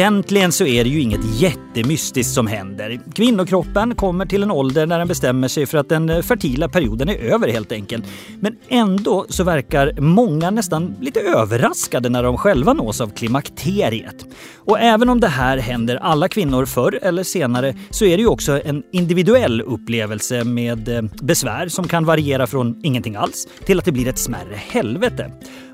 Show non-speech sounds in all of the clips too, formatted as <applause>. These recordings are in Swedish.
Egentligen så är det ju inget jättemystiskt som händer. Kvinnokroppen kommer till en ålder när den bestämmer sig för att den eh, fertila perioden är över helt enkelt. Men ändå så verkar många nästan lite överraskade när de själva nås av klimakteriet. Och även om det här händer alla kvinnor förr eller senare så är det ju också en individuell upplevelse med eh, besvär som kan variera från ingenting alls till att det blir ett smärre helvete.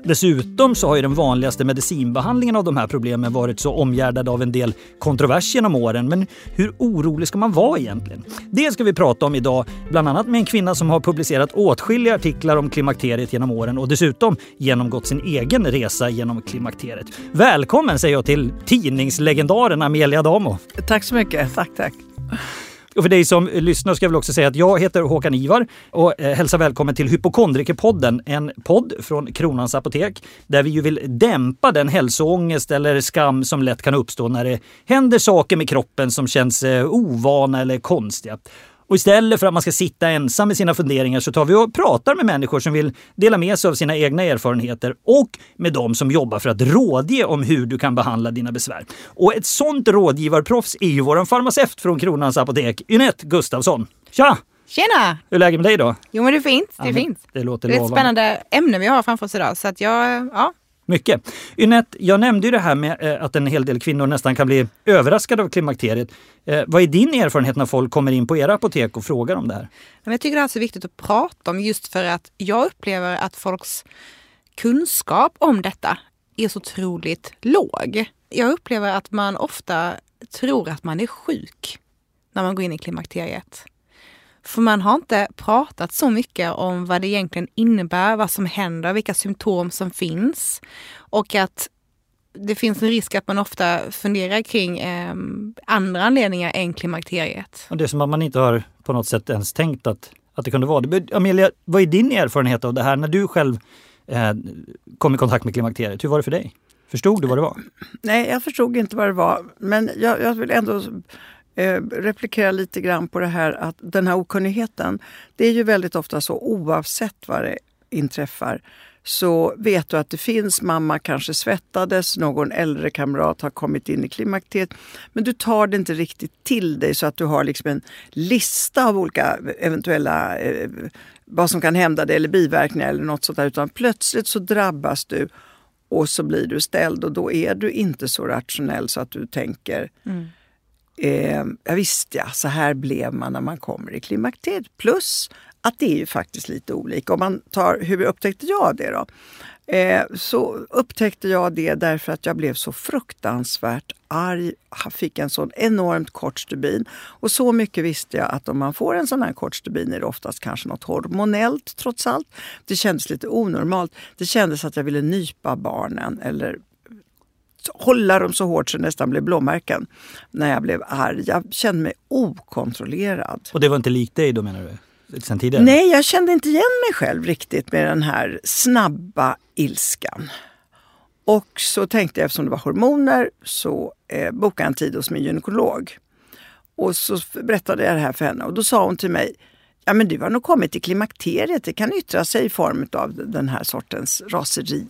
Dessutom så har ju den vanligaste medicinbehandlingen av de här problemen varit så omgärdad av en del kontrovers genom åren. Men hur orolig ska man vara egentligen? Det ska vi prata om idag, bland annat med en kvinna som har publicerat åtskilliga artiklar om klimakteriet genom åren och dessutom genomgått sin egen resa genom klimakteriet. Välkommen säger jag till tidningslegendaren Amelia Damo. Tack så mycket. Tack, tack. Och för dig som lyssnar ska jag väl också säga att jag heter Håkan Ivar och eh, hälsar välkommen till Hypokondrikerpodden, en podd från Kronans Apotek där vi ju vill dämpa den hälsoångest eller skam som lätt kan uppstå när det händer saker med kroppen som känns eh, ovana eller konstiga. Och istället för att man ska sitta ensam med sina funderingar så tar vi och pratar med människor som vill dela med sig av sina egna erfarenheter och med de som jobbar för att rådge om hur du kan behandla dina besvär. Och ett sånt rådgivarproffs är ju vår farmaceut från Kronans Apotek, Ynette Gustafsson. Tja! Tjena! Hur är läget med dig då? Jo men det är fint. Det är, Ja, fint. Det låter Det är ett lovande. spännande ämne vi har framför oss idag. Så att jag, ja, mycket. Ynette, jag nämnde ju det här med eh, att en hel del kvinnor nästan kan bli överraskade av klimakteriet. Eh, vad är din erfarenhet när folk kommer in på era apotek och frågar om det här? Jag tycker det är så viktigt att prata om just för att jag upplever att folks kunskap om detta är så otroligt låg. Jag upplever att man ofta tror att man är sjuk när man går in i klimakteriet. För man har inte pratat så mycket om vad det egentligen innebär, vad som händer, vilka symptom som finns. Och att det finns en risk att man ofta funderar kring eh, andra anledningar än klimakteriet. Och det är som att man inte har på något sätt ens tänkt att, att det kunde vara det. Amelia, vad är din erfarenhet av det här när du själv eh, kom i kontakt med klimakteriet? Hur var det för dig? Förstod du vad det var? Nej, jag förstod inte vad det var. Men jag, jag vill ändå eh, replikera lite grann på det här att den här okunnigheten. Det är ju väldigt ofta så oavsett vad det inträffar så vet du att det finns, mamma kanske svettades, någon äldre kamrat har kommit in i klimakteriet. Men du tar det inte riktigt till dig så att du har liksom en lista av olika eventuella eh, vad som kan hända dig eller biverkningar eller något sånt där. Utan plötsligt så drabbas du och så blir du ställd och då är du inte så rationell så att du tänker mm eh, ja, visst ja, så här blev man när man kommer i klimakteriet. Plus att det är ju faktiskt lite olika. Om man tar, hur upptäckte jag det då? Eh, så upptäckte jag det därför att jag blev så fruktansvärt arg, fick en sån enormt kort stubin. Och så mycket visste jag att om man får en sån här kort stubin är det oftast kanske något hormonellt trots allt. Det kändes lite onormalt. Det kändes att jag ville nypa barnen eller hålla dem så hårt så det nästan blev blåmärken när jag blev arg. Jag kände mig okontrollerad. Och det var inte likt dig då menar du? Sen tidigare? Nej, jag kände inte igen mig själv riktigt med den här snabba ilskan. Och så tänkte jag, eftersom det var hormoner, så eh, bokade jag en tid hos min gynekolog. Och så berättade jag det här för henne och då sa hon till mig, ja men du har nog kommit till klimakteriet, det kan yttra sig i form av den här sortens raseri.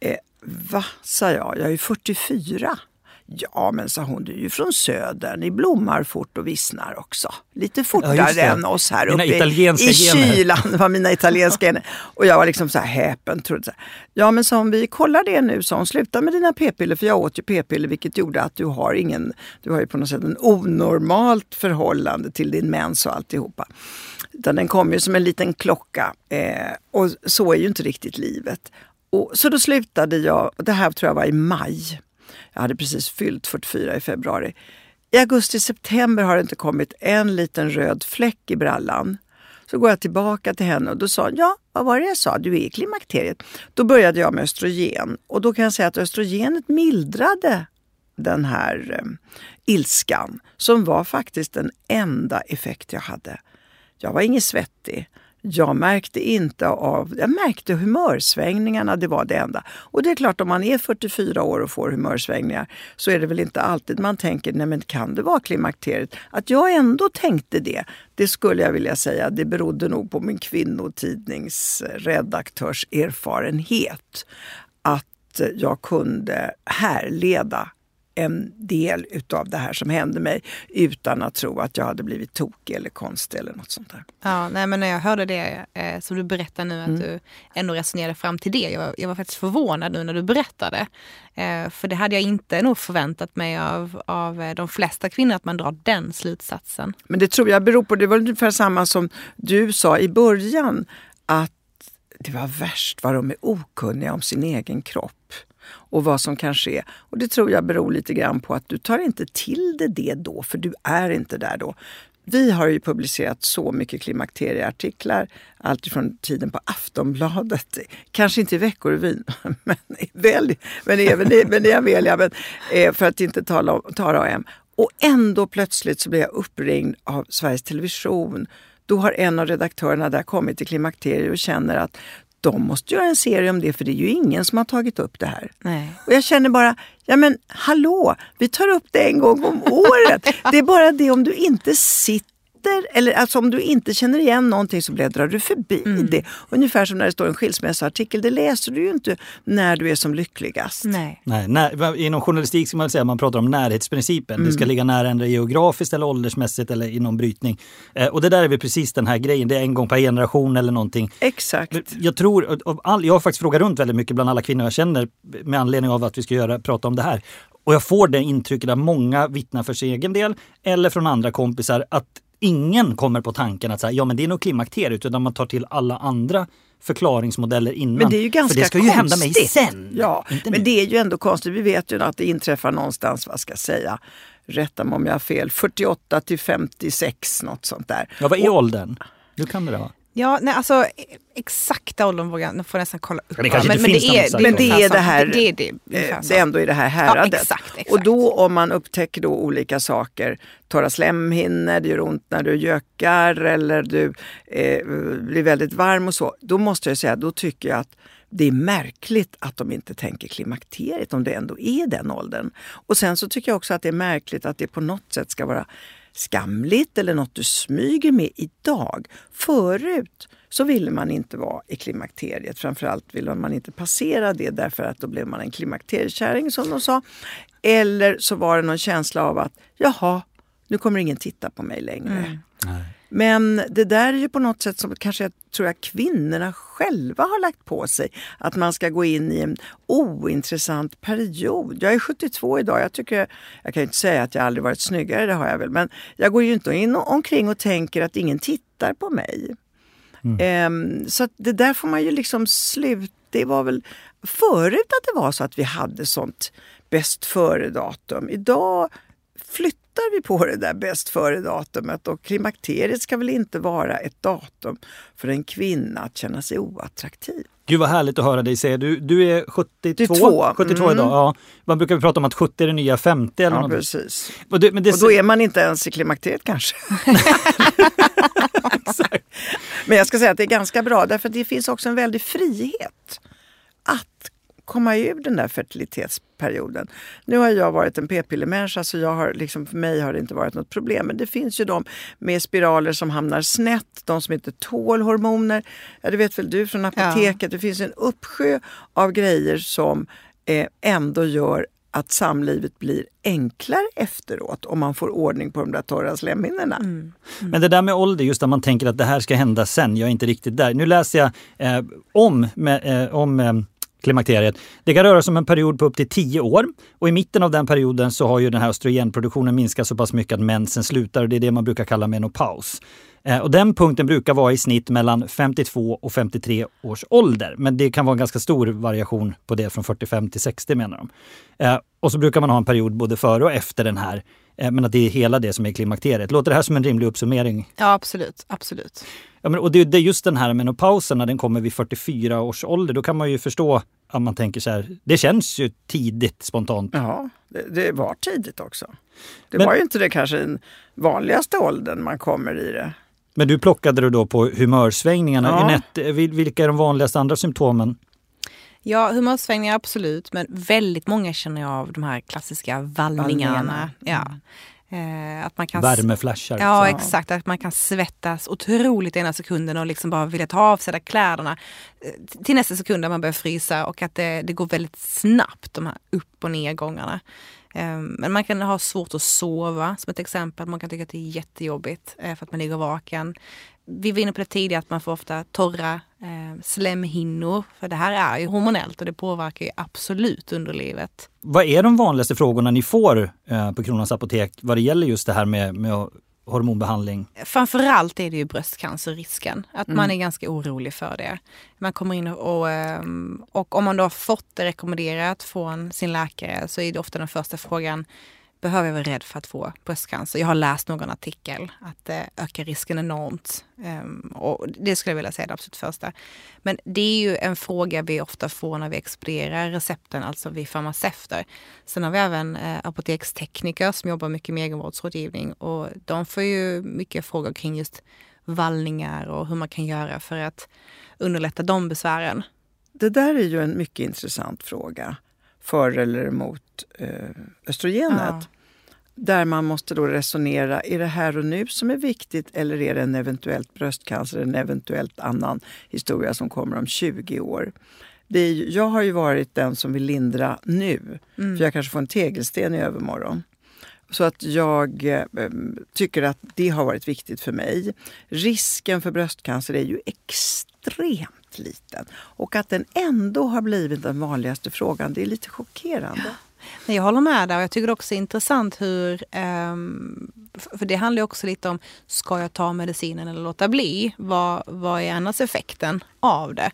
Eh, va, sa jag, jag är 44. Ja, men sa hon, du är ju från södern, ni blommar fort och vissnar också. Lite fortare det. än oss här Dina uppe i kylan. Det var mina italienska gener. Och jag var liksom så här häpen. Trodde så här. Ja, men sa hon, vi kollar det nu, sa hon. Sluta med dina p-piller, för jag åt ju p-piller vilket gjorde att du har ingen, du har ju på något sätt en onormalt förhållande till din mens och alltihopa. Utan den kom ju som en liten klocka. Eh, och så är ju inte riktigt livet. Och, så då slutade jag, det här tror jag var i maj. Jag hade precis fyllt 44 i februari. I augusti-september har det inte kommit en liten röd fläck i brallan. Så går jag tillbaka till henne och då sa hon, ja, vad var det jag sa? Du är i klimakteriet. Då började jag med östrogen och då kan jag säga att östrogenet mildrade den här eh, ilskan som var faktiskt den enda effekt jag hade. Jag var ingen svettig. Jag märkte inte av, jag märkte humörsvängningarna, det var det enda. Och det är klart om man är 44 år och får humörsvängningar så är det väl inte alltid man tänker, nej men kan det vara klimakteriet? Att jag ändå tänkte det, det skulle jag vilja säga, det berodde nog på min kvinnotidningsredaktörs erfarenhet. Att jag kunde härleda en del utav det här som hände mig utan att tro att jag hade blivit tokig eller konstig eller något sånt där. Ja, nej, men när jag hörde det eh, som du berättar nu, att Mm. du ändå resonerade fram till det. Jag var, jag var faktiskt förvånad nu när du berättade. Eh, för det hade jag inte nog förväntat mig av, av eh, de flesta kvinnor, att man drar den slutsatsen. Men det tror jag beror på, det var ungefär samma som du sa i början, att det var värst vad de är okunniga om sin egen kropp och vad som kan ske. Och det tror jag beror lite grann på att du tar inte till dig det då, för du är inte där då. Vi har ju publicerat så mycket klimakterieartiklar, alltifrån tiden på Aftonbladet, kanske inte i Veckorevyn, <laughs> men, väl, men även i, men Amelia, men, eh, för att inte tala om Tara och M. Och ändå plötsligt så blir jag uppringd av Sveriges Television. Då har en av redaktörerna där kommit till klimakteriet och känner att de måste göra en serie om det för det är ju ingen som har tagit upp det här. Nej. Och jag känner bara, ja men hallå, vi tar upp det en gång om året. <laughs> Det är bara det om du inte sitter eller alltså om du inte känner igen någonting så bläddrar du förbi det. Ungefär som när det står en skilsmässoartikel, det läser du ju inte när du är som lyckligast. Nej. Nej, när, inom journalistik ska man säga man pratar om närhetsprincipen. Det ska ligga nära ändra geografiskt eller åldersmässigt eller inom brytning. Eh, och det där är väl precis den här grejen. Det är en gång per generation eller någonting. Exakt. Jag tror, av all, jag har faktiskt frågat runt väldigt mycket bland alla kvinnor jag känner med anledning av att vi ska göra, prata om det här. Och jag får det intrycket att många vittnar för sin egen del eller från andra kompisar att ingen kommer på tanken att säga, ja men det är nog klimakteriet utan man tar till alla andra förklaringsmodeller innan. Men det är ju ganska för det ska ju hända mig konstigt. sen. Ja, men nu. det är ju ändå konstigt. Vi vet ju att det inträffar någonstans, vad ska jag säga, rätta mig om jag har fel, 48 till 56 något sånt där. Ja, vad är Och- åldern? Du kan det då? Ja, nej, alltså exakta åldern vågar jag, får nästan kolla upp. Det kanske inte men, finns det är, Men det är det här- Det, det, det, Eh. Det är ändå i det här häradet. Ja, exakt, exakt. Och då om man upptäcker då olika saker, torra slemhinnor, det gör ont när du gökar eller du eh, blir väldigt varm och så. Då måste jag säga, då tycker jag att det är märkligt att de inte tänker klimakteriet om det ändå är den åldern. Och sen så tycker jag också att det är märkligt att det på något sätt ska vara skamligt eller något du smyger med idag. Förut så ville man inte vara i klimakteriet. Framförallt ville man inte passera det därför att då blev man en klimakteriekärring som de sa. Eller så var det någon känsla av att jaha, nu kommer ingen titta på mig längre. Men det där är ju på något sätt som kanske jag tror jag kvinnorna själva har lagt på sig. Att man ska gå in i en ointressant period. Jag är 72 idag. Jag, tycker, jag kan ju inte säga att jag aldrig varit snyggare, det har jag väl. Men jag går ju inte in omkring och tänker att ingen tittar på mig. Ehm, så att det där får man ju liksom sluta. Det var väl förut att det var så att vi hade sånt bäst före-datum. Idag flyttar vi på det där bäst före-datumet och klimakteriet ska väl inte vara ett datum för en kvinna att känna sig oattraktiv. Gud vad härligt att höra dig säga. Du, du är 72, 72, 72 mm. idag. Ja. Man brukar prata om att 70 är det nya 50 eller Ja, något. precis. Och, det, men det, Och då är man inte ens i klimakteriet kanske. <laughs> Men jag ska säga att det är ganska bra därför att det finns också en väldig frihet att komma ur den där fertilitetsperioden. Nu har jag varit en p-pillermänniska så jag har, liksom, för mig har det inte varit något problem. Men det finns ju de med spiraler som hamnar snett, de som inte tål hormoner. Ja, det vet väl du från apoteket. Det finns en uppsjö av grejer som eh, ändå gör att samlivet blir enklare efteråt om man får ordning på de där torra slemhinnorna. Men det där med ålder, just att man tänker att det här ska hända sen. Jag är inte riktigt där. Nu läser jag eh, om, med, eh, om eh, klimakteriet. Det kan röra sig om en period på upp till 10 år. Och i mitten av den perioden så har ju den här östrogenproduktionen minskat så pass mycket att mensen slutar. Och det är det man brukar kalla menopaus. Eh, och den punkten brukar vara i snitt mellan 52 och 53 års ålder. Men det kan vara en ganska stor variation på det från 45 till 60 menar de. Eh, och så brukar man ha en period både före och efter den här. Eh, men att det är hela det som är klimakteriet. Låter det här som en rimlig uppsummering? Ja, absolut. absolut. Ja, men, och det, det är just den här menopausen när den kommer vid 44 års ålder. Då kan man ju förstå att man tänker så här. Det känns ju tidigt spontant. Ja, det, det var tidigt också. Det Men- var ju inte det kanske den vanligaste åldern man kommer i det. Men du plockade du då på humörsvängningarna. Ja. Jeanette, vil- vilka är de vanligaste andra symptomen? Ja, humörsvängningar absolut, men väldigt många känner jag av de här klassiska vallningarna. Vallningarna. Ja. Eh, att man kan Värmeflashar. Ja, liksom. exakt. Att man kan svettas otroligt ena sekunden och liksom bara vilja ta av sig kläderna eh, till nästa sekund där man börjar frysa och att det, det går väldigt snabbt, de här upp och nedgångarna. Ehm, men man kan ha svårt att sova som ett exempel. Man kan tycka att det är jättejobbigt eh, för att man ligger vaken. Vi var inne på det tidigare att man får ofta torra eh, slemhinnor. För det här är ju hormonellt och det påverkar ju absolut underlivet. Vad är de vanligaste frågorna ni får eh, på Kronans Apotek vad det gäller just det här med, med hormonbehandling? Framförallt är det ju bröstcancerrisken. Att mm. man är ganska orolig för det. Man kommer in och, ehm, och om man då har fått det rekommenderat från sin läkare så är det ofta den första frågan behöver jag vara rädd för att få bröstcancer. Jag har läst någon artikel att det ökar risken enormt. Ehm, och det skulle jag vilja säga det absolut första. Men det är ju en fråga vi ofta får när vi expedierar recepten, alltså vi farmaceuter. Sen har vi även eh, apotekstekniker som jobbar mycket med egenvårdsrådgivning och de får ju mycket frågor kring just vallningar och hur man kan göra för att underlätta de besvären. Det där är ju en mycket intressant fråga för eller emot eh, östrogenet. Ja. Där man måste då resonera, är det här och nu som är viktigt eller är det en eventuellt bröstcancer, en eventuellt annan historia som kommer om 20 år? Det är, jag har ju varit den som vill lindra nu, mm. för jag kanske får en tegelsten i övermorgon. Så att jag eh, tycker att det har varit viktigt för mig. Risken för bröstcancer är ju extremt liten. Och att den ändå har blivit den vanligaste frågan, det är lite chockerande. Jag håller med där och jag tycker också det är intressant hur, ehm, för det handlar också lite om, ska jag ta medicinen eller låta bli? Vad, vad är annars effekten av det?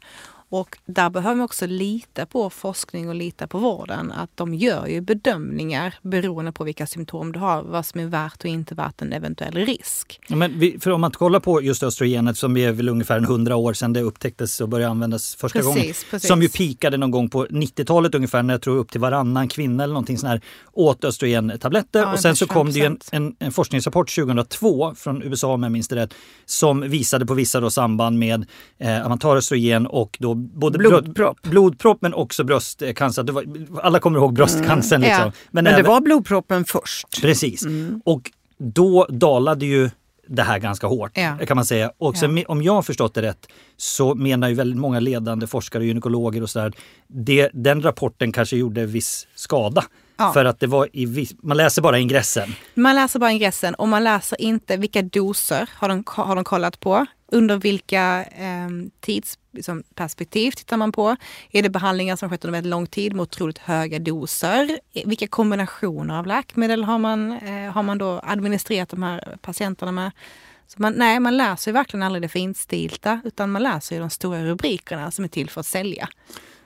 Och där behöver man också lita på forskning och lita på vården. Att de gör ju bedömningar beroende på vilka symptom du har, vad som är värt och inte värt en eventuell risk. Men vi, för om man kollar på just östrogenet som är väl ungefär en 100 år sedan det upptäcktes och började användas första precis, gången. Precis. Som ju pikade någon gång på 90-talet ungefär när jag tror upp till varannan kvinna eller någonting sån här åt östrogentabletter. Ja, och sen så kom det en, en, en, forskningsrapport 2002 från USA om jag minns det rätt som visade på vissa då samband med eh, att man tar östrogen och då både blodpropp. blodpropp men också bröstcancer. Var, alla kommer ihåg bröstcancern. Mm. Liksom. Ja. Men, men, det var blodproppen först. Precis. Mm. Och då dalade ju det här ganska hårt ja. kan man säga. Och sen, ja. om jag har förstått det rätt så menar ju väldigt många ledande forskare och gynekologer och sådär, den rapporten kanske gjorde viss skada. Ja. För att det var i, man läser bara ingressen. Man läser bara ingressen och man läser inte vilka doser har de, har de kollat på. Under vilka eh, tidsperspektiv liksom, tittar man på? Är det behandlingar som skett under väldigt lång tid med otroligt höga doser? Vilka kombinationer av läkemedel har man, eh, har man då administrerat de här patienterna med? Så man, nej, man läser ju verkligen aldrig det finstilta utan man läser ju de stora rubrikerna som är till för att sälja.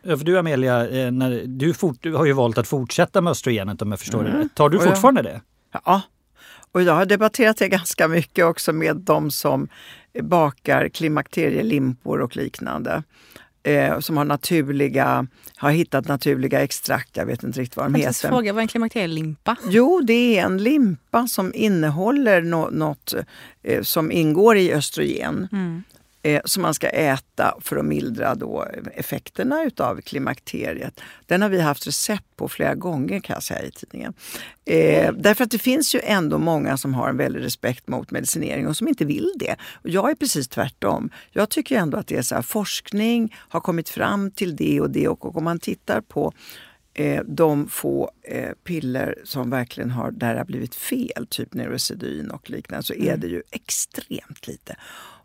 För du Amelia, eh, när, du, fort, du har ju valt att fortsätta med östrogenet om jag förstår mm. det. Tar du fortfarande det? Ja, och jag har debatterat det ganska mycket också med de som bakar klimakterielimpor och liknande. Eh, som har naturliga, har hittat naturliga extrakt, jag vet inte riktigt vad de jag heter. fråga, vad är en klimakterielimpa? Jo, det är en limpa som innehåller no något eh, som ingår i östrogen. Mm eh, som man ska äta för att mildra då effekterna utav klimakteriet. Den har vi haft recept på flera gånger kan jag säga i tidningen. Eh, därför att det finns ju ändå många som har en väldig respekt mot medicinering och som inte vill det. Och jag är precis tvärtom. Jag tycker ändå att det är så här, forskning har kommit fram till det och det och, och om man tittar på eh, de få eh, piller som verkligen har, där det har blivit fel, typ Neurosedyn och liknande, så är mm. det ju extremt lite.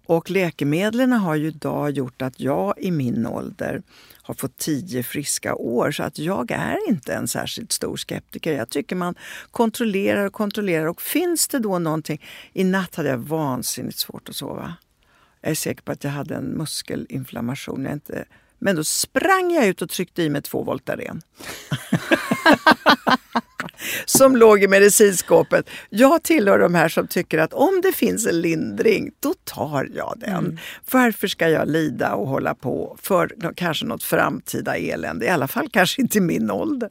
Och läkemedlen har ju idag gjort att jag i min ålder har fått tio friska år så att jag är inte en särskilt stor skeptiker. Jag tycker man kontrollerar och kontrollerar och finns det då någonting... I natt hade jag vansinnigt svårt att sova. Jag är säker på att jag hade en muskelinflammation. Jag inte, men då sprang jag ut och tryckte i mig två Voltaren. <laughs> som låg i medicinskåpet. Jag tillhör de här som tycker att om det finns en lindring, då tar jag den. Mm. Varför ska jag lida och hålla på för kanske något framtida elände? I alla fall kanske inte i min ålder.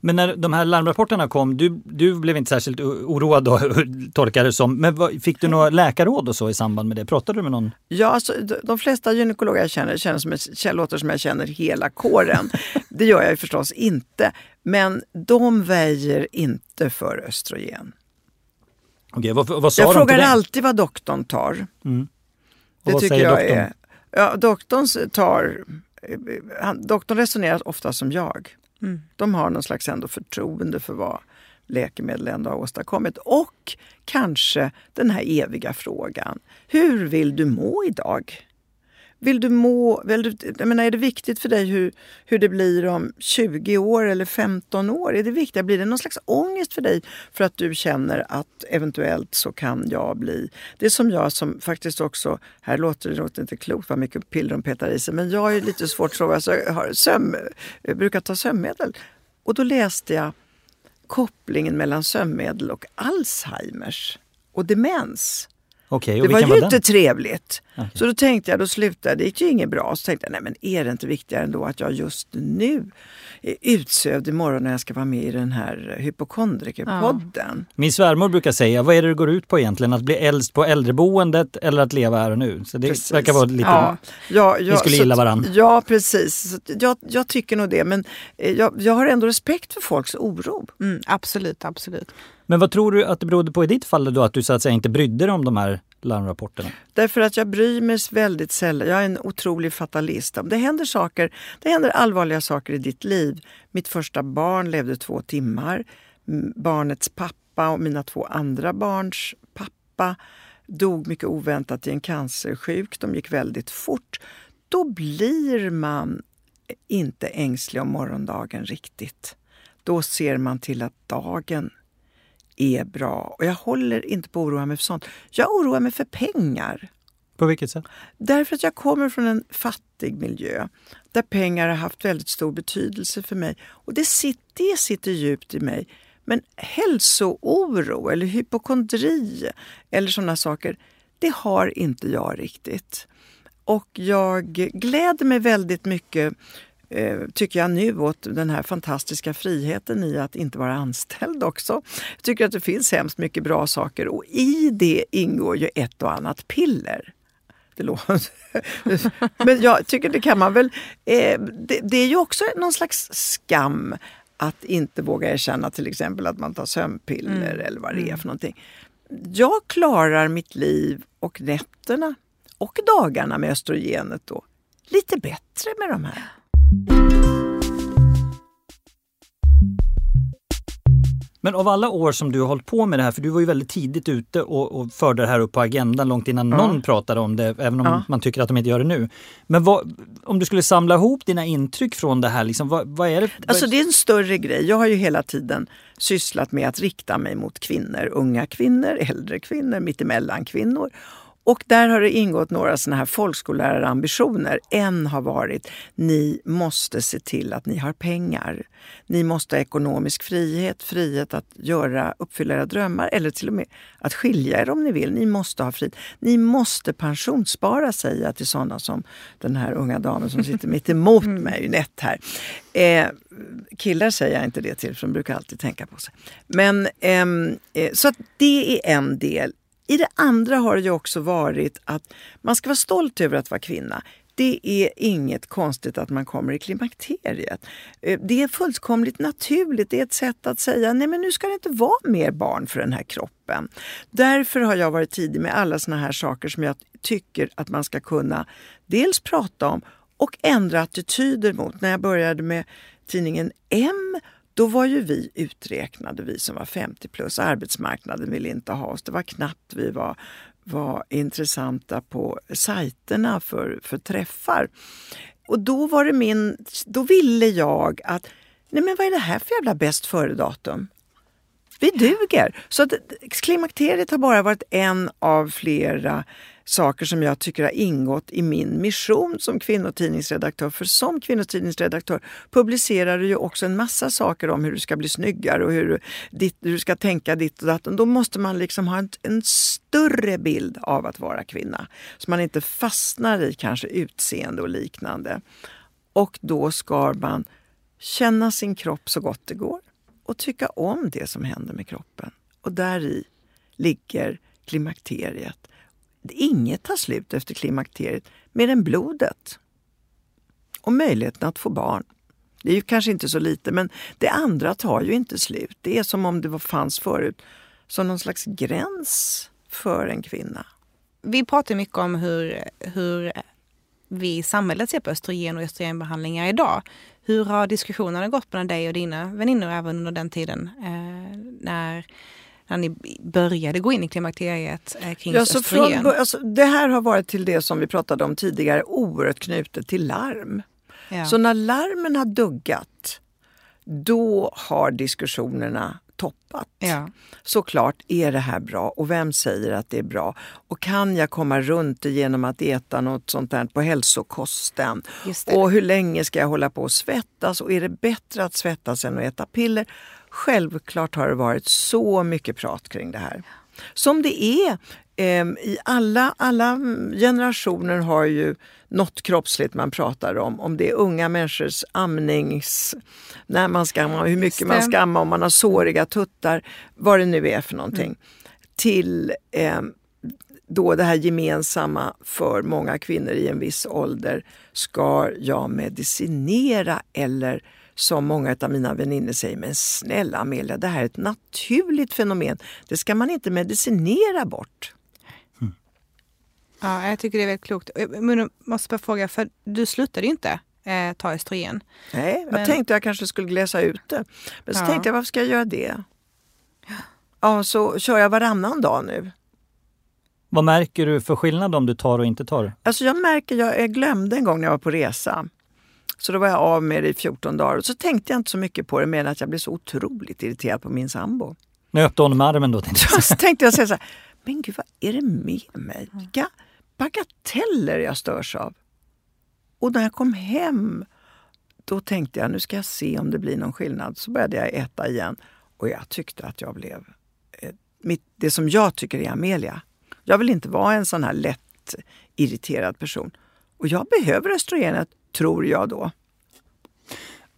Men när de här larmrapporterna kom, du, du blev inte särskilt oroad då, <laughs> tolkar det som. Men fick du några läkarråd och så i samband med det? Pratade du med någon? Ja, alltså, de flesta gynekologer jag känner, känner som låter som jag känner hela kåren. <laughs> det gör jag förstås inte. Men de väjer inte för östrogen. Okej, vad, vad sa jag de frågar alltid vad doktorn tar. Mm. Det vad tycker säger jag doktorn? är... Ja, doktorn tar... Han, doktorn resonerar ofta som jag. Mm. De har någon slags ändå förtroende för vad läkemedel ändå har åstadkommit. Och kanske den här eviga frågan. Hur vill du må idag? Vill du må, vill du, jag menar, är det viktigt för dig hur, hur det blir om 20 år eller 15 år? Är det viktigt? Blir det någon slags ångest för dig för att du känner att eventuellt så kan jag bli... Det är som jag som faktiskt också, här låter det låter inte klokt vad mycket piller de petar i sig, men jag är lite svårt att sova, alltså, jag, har sömn, jag brukar ta sömnmedel. Och då läste jag kopplingen mellan sömnmedel och Alzheimers och demens. Okej, Det och var vilken ju var inte trevligt. Okej. Så då tänkte jag, då slutade det gick ju inget bra. Så tänkte jag, nej men är det inte viktigare ändå att jag just nu är utsövd imorgon när jag ska vara med i den här hypokondrikerpodden. Min svärmor brukar säga, vad är det det går ut på egentligen? Att bli äldst på äldreboendet eller att leva här och nu? Så det Precis. verkar vara lite... Ja, ja, ja, Ni skulle gilla varann. Ja, precis. Så jag, jag tycker nog det. Men eh, jag, jag har ändå respekt för folks oro. Mm, absolut, absolut. Men vad tror du att det berodde på i ditt fall då? Att du så att säga inte brydde dig om de här larmrapporterna? Därför att jag bryr mig väldigt sällan. Jag är en otrolig fatalist. Om Det händer saker, det händer allvarliga saker i ditt liv. Mitt första barn levde två timmar. Barnets pappa och mina två andra barns pappa dog mycket oväntat i en cancersjuk. De gick väldigt fort. Då blir man inte ängslig om morgondagen riktigt. Då ser man till att dagen är bra. Och jag håller inte på att oroa mig för sånt. Jag oroar mig för pengar. På vilket sätt? Därför att jag kommer från en fattig miljö där pengar har haft väldigt stor betydelse för mig. Och det sitter, det sitter djupt i mig. Men hälsooro eller hypokondri eller sådana saker, det har inte jag riktigt. Och jag gläder mig väldigt mycket tycker jag nu åt den här fantastiska friheten i att inte vara anställd också. Jag tycker att det finns hemskt mycket bra saker och i det ingår ju ett och annat piller. <laughs> Men jag tycker det kan man väl... Eh, det, det är ju också någon slags skam att inte våga erkänna till exempel att man tar sömnpiller eller vad det är för någonting. Jag klarar mitt liv och nätterna och dagarna med östrogenet då lite bättre med de här. Men av alla år som du har hållit på med det här, för du var ju väldigt tidigt ute och, och förde det här upp på agendan långt innan Ja. någon pratade om det, även om Ja. man tycker att de inte gör det nu. Men vad, om du skulle samla ihop dina intryck från det här, liksom, vad, vad är det? Alltså det är en större grej. Jag har ju hela tiden sysslat med att rikta mig mot kvinnor. Unga kvinnor, äldre kvinnor, mittemellan kvinnor. Och där har det ingått några såna här folkskollarambitioner. En har varit, ni måste se till att ni har pengar. Ni måste ha ekonomisk frihet, frihet att göra, uppfylla era drömmar eller till och med att skilja er om ni vill. Ni måste ha frihet. Ni måste pensionsspara, säger jag till sådana som den här unga damen som sitter mitt emot mig, Nett här. Eh, killar säger jag inte det till, för de brukar alltid tänka på sig. Men, ehm, eh, så det är en del. I det andra har det ju också varit att man ska vara stolt över att vara kvinna. Det är inget konstigt att man kommer i klimakteriet. Eh, det är fullkomligt naturligt. Det är ett sätt att säga nej men nu ska det inte vara mer barn för den här kroppen. Därför har jag varit tidig med alla såna här saker som jag tycker att man ska kunna dels prata om och ändra attityder mot. När jag började med tidningen M då var ju vi uträknade, vi som var 50 plus. Arbetsmarknaden ville inte ha oss. Det var knappt vi var, var intressanta på sajterna för, för träffar. Och då var det min, då ville jag att, nej men vad är det här för jävla bäst före-datum? Vi duger! Så att klimakteriet har bara varit en av flera saker som jag tycker har ingått i min mission som kvinnotidningsredaktör. För som kvinnotidningsredaktör publicerar du ju också en massa saker om hur du ska bli snyggare och hur du, ditt, hur du ska tänka ditt och datt. Då måste man liksom ha en, en större bild av att vara kvinna. Så man inte fastnar i kanske utseende och liknande. Och då ska man känna sin kropp så gott det går och tycka om det som händer med kroppen. Och där i ligger klimakteriet. Inget tar slut efter klimakteriet mer än blodet. Och möjligheten att få barn. Det är ju kanske inte så lite, men det andra tar ju inte slut. Det är som om det fanns förut som någon slags gräns för en kvinna. Vi pratar mycket om hur, hur vi i samhället ser på östrogen och östrogenbehandlingar idag. Hur har diskussionerna gått mellan dig och dina väninnor även under den tiden eh, när, när ni började gå in i klimakteriet eh, kring ja, östrogen? Från, alltså, det här har varit till det som vi pratade om tidigare, oerhört knutet till larm. Ja. Så när larmen har duggat, då har diskussionerna toppat. Ja. Såklart är det här bra och vem säger att det är bra? Och kan jag komma runt det genom att äta något sånt där på hälsokosten? Och hur länge ska jag hålla på att svettas? Och är det bättre att svettas än att äta piller? Självklart har det varit så mycket prat kring det här. Som det är eh, i alla, alla generationer har ju något kroppsligt man pratar om. Om det är unga människors amnings... När man ska amma, hur mycket man ska amma, om man har såriga tuttar, vad det nu är för någonting. Mm. Till eh, då det här gemensamma för många kvinnor i en viss ålder. Ska jag medicinera eller som många av mina väninnor säger, men snälla Amelia, det här är ett naturligt fenomen. Det ska man inte medicinera bort. Ja, jag tycker det är väldigt klokt. Men jag måste bara fråga, för du slutade ju inte eh, ta östrogen. Nej, jag men... tänkte jag kanske skulle glesa ut det. Men så ja. tänkte jag, varför ska jag göra det? Ja, så kör jag varannan dag nu. Vad märker du för skillnad om du tar och inte tar? Alltså jag märker, jag, jag glömde en gång när jag var på resa. Så då var jag av med det i 14 dagar. Och så tänkte jag inte så mycket på det, men att jag blev så otroligt irriterad på min sambo. Nöpte honom armen då? Tänkte jag. <laughs> så tänkte jag säga så här, men gud vad är det med mig? Vilka bagateller jag störs av. Och när jag kom hem, då tänkte jag nu ska jag se om det blir någon skillnad. Så började jag äta igen och jag tyckte att jag blev eh, mitt, det som jag tycker är Amelia. Jag vill inte vara en sån här lätt irriterad person. Och jag behöver östrogenet, tror jag då.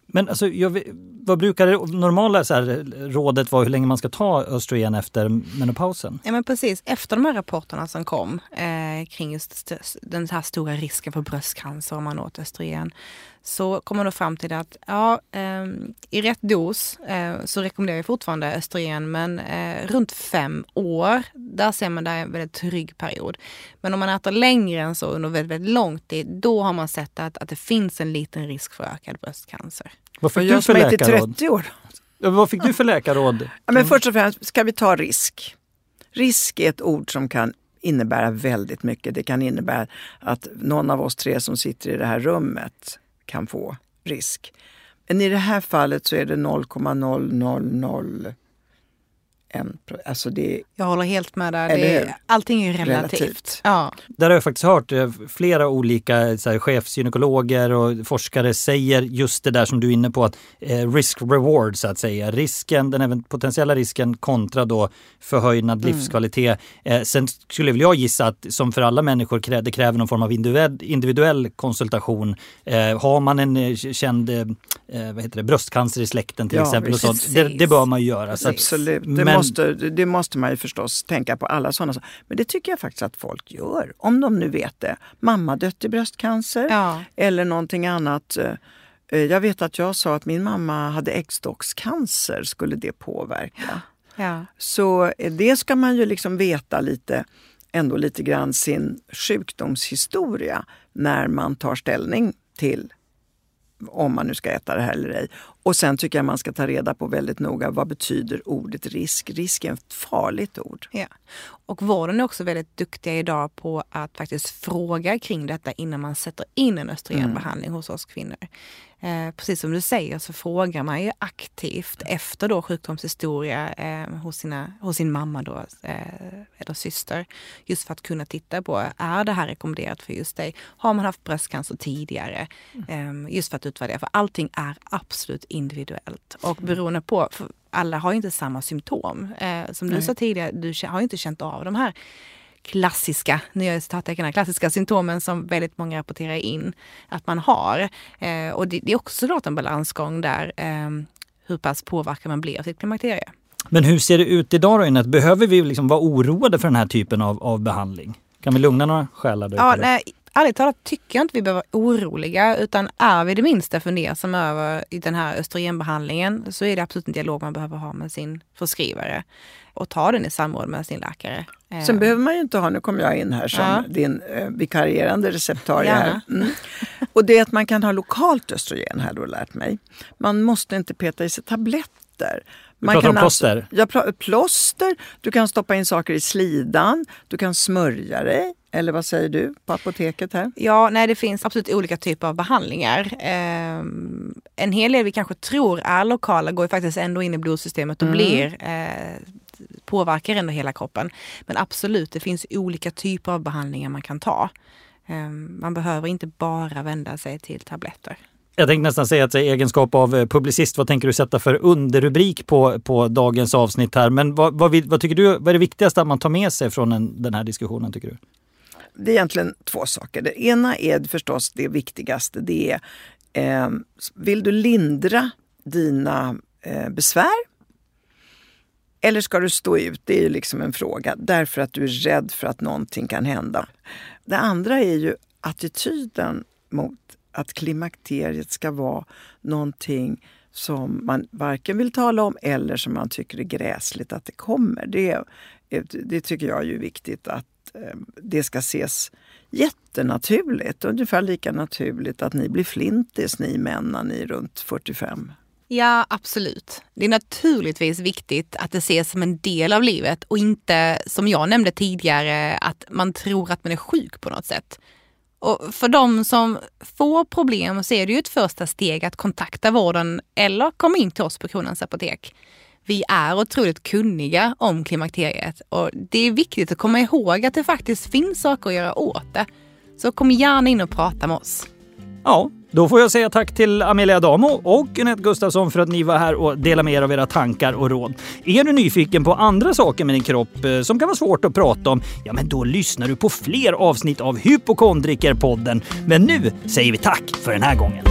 Men alltså, jag, vad brukar det normala så här, rådet vara hur länge man ska ta östrogen efter menopausen? Ja men precis, efter de här rapporterna som kom eh, kring just den här stora risken för bröstcancer om man åt östrogen så kommer man då fram till att ja, eh, i rätt dos eh, så rekommenderar vi fortfarande östrogen men eh, runt fem år, där ser man det är en väldigt trygg period. Men om man äter längre än så under väldigt, väldigt lång tid, då har man sett att, att det finns en liten risk för ökad bröstcancer. Vad fick du för läkarråd? 30 år. Vad fick du för läkarråd? Ja, men först och främst ska vi ta risk. Risk är ett ord som kan innebära väldigt mycket. Det kan innebära att någon av oss tre som sitter i det här rummet kan få risk. Men i det här fallet så är det 0,000 en, alltså det, jag håller helt med där. Det, allting är ju relativt. relativt. Ja. Där har jag faktiskt hört eh, flera olika så här, chefsgynekologer och forskare säger just det där som du är inne på, att eh, risk-reward så att säga. Risken, den potentiella risken kontra då förhöjnad mm. livskvalitet. Eh, sen skulle väl jag gissa att som för alla människor krä, det kräver någon form av individuell, individuell konsultation. Eh, har man en eh, känd eh, vad heter det, bröstcancer i släkten till ja, exempel, och sånt, det, det, bör man ju göra. Absolut. Men, måste, det måste man ju förstås tänka på alla sådana saker. Men det tycker jag faktiskt att folk gör. Om de nu vet det. Mamma dött i bröstcancer ja. eller någonting annat. Eh, jag vet att jag sa att min mamma hade äggstockscancer. Skulle det påverka? Ja. Så eh, det ska man ju liksom veta lite ändå lite grann sin sjukdomshistoria när man tar ställning till om man nu ska äta det här eller ej. Och sen tycker jag man ska ta reda på väldigt noga vad betyder ordet risk? Risk är ett farligt ord. Ja. Och vården är också väldigt duktiga idag på att faktiskt fråga kring detta innan man sätter in en östrogenbehandling mm. hos oss kvinnor. Eh, precis som du säger så frågar man ju aktivt efter då sjukdomshistoria eh, hos, sina, hos sin mamma då, eh, eller syster. Just för att kunna titta på, är det här rekommenderat för just dig? Har man haft bröstcancer tidigare? Mm. just för att utvärdera, för allting är absolut individuellt. Och beroende på, alla har inte samma symptom. Eh, som du Nej. sa tidigare, du har inte känt av de här klassiska, nu gör jag citattecken klassiska symptomen som väldigt många rapporterar in att man har. Eh, och det, det, är också såklart en balansgång där, eh, hur pass påverkad man blir av sitt klimakterie. Men hur ser det ut idag då Innet? Behöver vi liksom vara oroade för den här typen av, av behandling? Kan vi lugna några själar? Ja, nej, ärligt talat tycker jag inte vi behöver vara oroliga utan är vi det minsta fundersamma över den här östrogenbehandlingen så är det absolut en dialog man behöver ha med sin förskrivare och ta den i samråd med sin läkare. Sen behöver man ju inte ha, nu kommer jag in här som ja. din eh, vikarierande receptarie här. Mm. Och det är att man kan ha lokalt östrogen har jag lärt mig. Man måste inte peta i sig tabletter. Man du pratar om alltså- plåster? Alltså, ja, plåster. Du kan stoppa in saker i slidan. Du kan smörja dig. Eller vad säger du på apoteket här? Ja, nej det finns absolut olika typer av behandlingar. Eh, en hel del vi kanske tror är lokala går ju faktiskt ändå in i blodsystemet och mm. blir eh, påverkar ändå hela kroppen. Men absolut, det finns olika typer av behandlingar man kan ta. Eh, man behöver inte bara vända sig till tabletter. Jag tänkte nästan säga att i egenskap av eh, publicist, vad tänker du sätta för underrubrik på, på dagens avsnitt här? Men vad, vad, vad tycker du, vad är det viktigaste att man tar med sig från en, den här diskussionen tycker du? Det är egentligen två saker. Det ena är förstås det viktigaste. Det är, eh, vill du lindra dina eh, besvär? Eller ska du stå ut? Det är ju liksom en fråga. Därför att du är rädd för att någonting kan hända. Det andra är ju attityden mot att klimakteriet ska vara någonting som man varken vill tala om eller som man tycker är gräsligt att det kommer. Det, det tycker jag är viktigt att eh, det ska ses jättenaturligt. Ungefär lika naturligt att ni blir flintis, ni män, när ni är runt 45. Ja, absolut. Det är naturligtvis viktigt att det ses som en del av livet och inte, som jag nämnde tidigare, att man tror att man är sjuk på något sätt. Och för de som får problem så är det ju ett första steg att kontakta vården eller komma in till oss på Kronans Apotek. Vi är otroligt kunniga om klimakteriet och det är viktigt att komma ihåg att det faktiskt finns saker att göra åt det. Så kom gärna in och prata med oss. Ja, då får jag säga tack till Amelia Damo och Anette Gustafsson för att ni var här och delade med er av era tankar och råd. Är du nyfiken på andra saker med din kropp eh, som kan vara svårt att prata om? Ja, men då lyssnar du på fler avsnitt av Hypokondrikerpodden. Men nu säger vi tack för den här gången.